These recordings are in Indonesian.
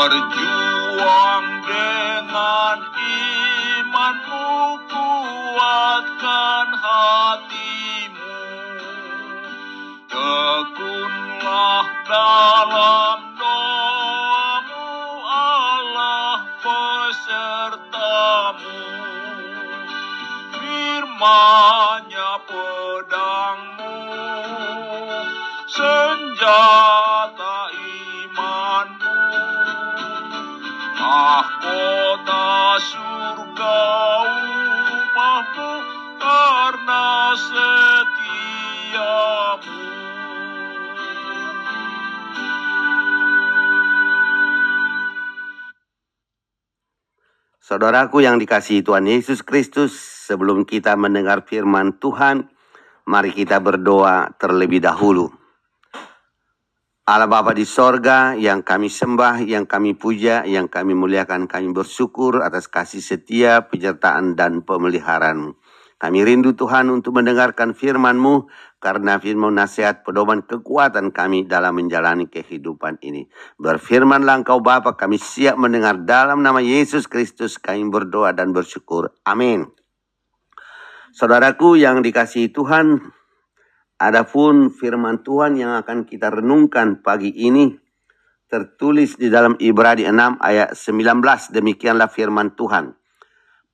Berjuang dengan imanmu kuatkan hatimu. Tekunlah dalam doamu Allah pesertamu. Firmannya pedangmu Senjata Mahkota surga upahmu karena setiamu. Saudaraku yang dikasihi Tuhan Yesus Kristus, sebelum kita mendengar firman Tuhan, mari kita berdoa terlebih dahulu. Allah Bapa di sorga yang kami sembah, yang kami puja, yang kami muliakan, kami bersyukur atas kasih setia, penyertaan dan pemeliharaan. Kami rindu Tuhan untuk mendengarkan firman-Mu karena firman nasihat pedoman kekuatan kami dalam menjalani kehidupan ini. Berfirmanlah Engkau Bapa, kami siap mendengar dalam nama Yesus Kristus kami berdoa dan bersyukur. Amin. Saudaraku yang dikasihi Tuhan, Adapun firman Tuhan yang akan kita renungkan pagi ini tertulis di dalam Ibrani 6 ayat 19. Demikianlah firman Tuhan.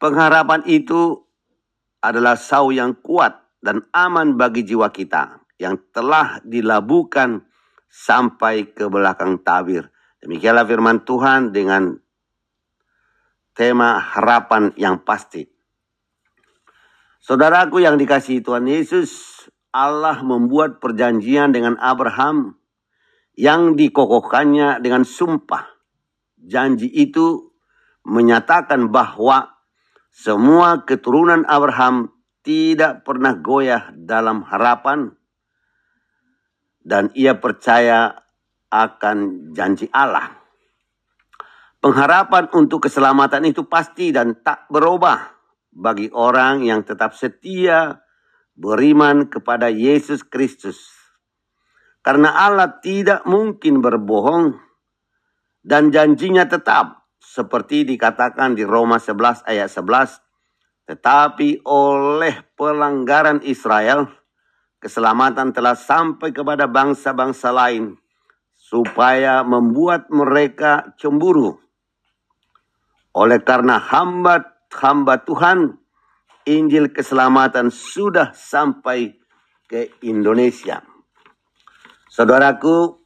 Pengharapan itu adalah sau yang kuat dan aman bagi jiwa kita yang telah dilabuhkan sampai ke belakang tabir. Demikianlah firman Tuhan dengan tema harapan yang pasti. Saudaraku yang dikasihi Tuhan Yesus, Allah membuat perjanjian dengan Abraham yang dikokohkannya dengan sumpah. Janji itu menyatakan bahwa semua keturunan Abraham tidak pernah goyah dalam harapan dan ia percaya akan janji Allah. Pengharapan untuk keselamatan itu pasti dan tak berubah bagi orang yang tetap setia beriman kepada Yesus Kristus. Karena Allah tidak mungkin berbohong dan janjinya tetap seperti dikatakan di Roma 11 ayat 11. Tetapi oleh pelanggaran Israel, keselamatan telah sampai kepada bangsa-bangsa lain supaya membuat mereka cemburu. Oleh karena hamba-hamba Tuhan Injil keselamatan sudah sampai ke Indonesia. Saudaraku,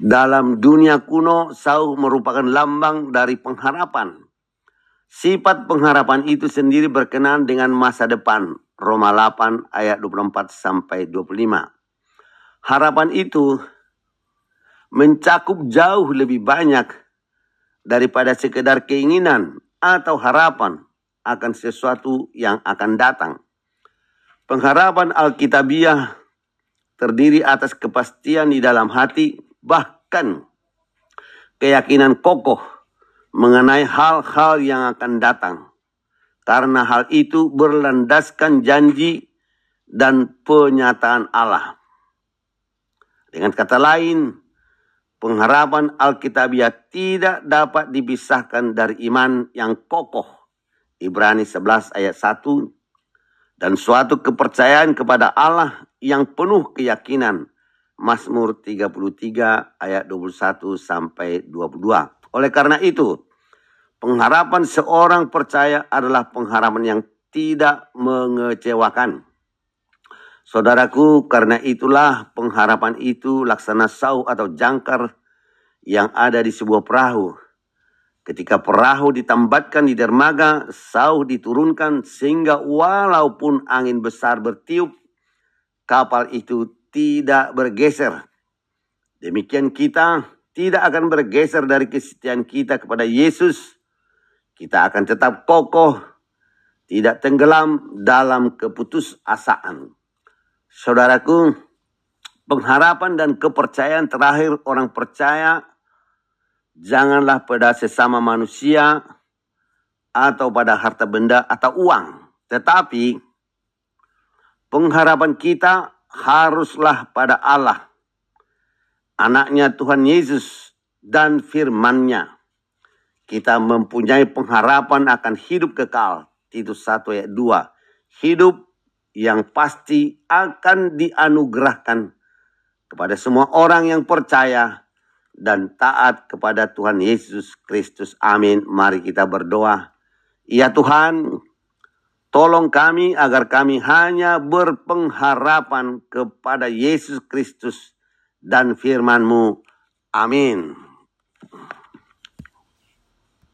dalam dunia kuno, sau merupakan lambang dari pengharapan. Sifat pengharapan itu sendiri berkenan dengan masa depan. Roma 8 ayat 24 sampai 25. Harapan itu mencakup jauh lebih banyak daripada sekedar keinginan atau harapan akan sesuatu yang akan datang. Pengharapan Alkitabiah terdiri atas kepastian di dalam hati, bahkan keyakinan kokoh mengenai hal-hal yang akan datang. Karena hal itu berlandaskan janji dan penyataan Allah. Dengan kata lain, pengharapan Alkitabiah tidak dapat dipisahkan dari iman yang kokoh. Ibrani 11 ayat 1 dan suatu kepercayaan kepada Allah yang penuh keyakinan. Mazmur 33 ayat 21 sampai 22. Oleh karena itu, pengharapan seorang percaya adalah pengharapan yang tidak mengecewakan. Saudaraku, karena itulah pengharapan itu laksana sau atau jangkar yang ada di sebuah perahu. Ketika perahu ditambatkan di dermaga, sau diturunkan sehingga walaupun angin besar bertiup, kapal itu tidak bergeser. Demikian kita tidak akan bergeser dari kesetiaan kita kepada Yesus. Kita akan tetap kokoh, tidak tenggelam dalam keputusasaan. Saudaraku, pengharapan dan kepercayaan terakhir orang percaya janganlah pada sesama manusia atau pada harta benda atau uang. Tetapi pengharapan kita haruslah pada Allah, anaknya Tuhan Yesus dan firman-Nya. Kita mempunyai pengharapan akan hidup kekal. Titus 1 ayat 2. Hidup yang pasti akan dianugerahkan kepada semua orang yang percaya dan taat kepada Tuhan Yesus Kristus. Amin. Mari kita berdoa. Ya Tuhan, tolong kami agar kami hanya berpengharapan kepada Yesus Kristus dan firman-Mu. Amin.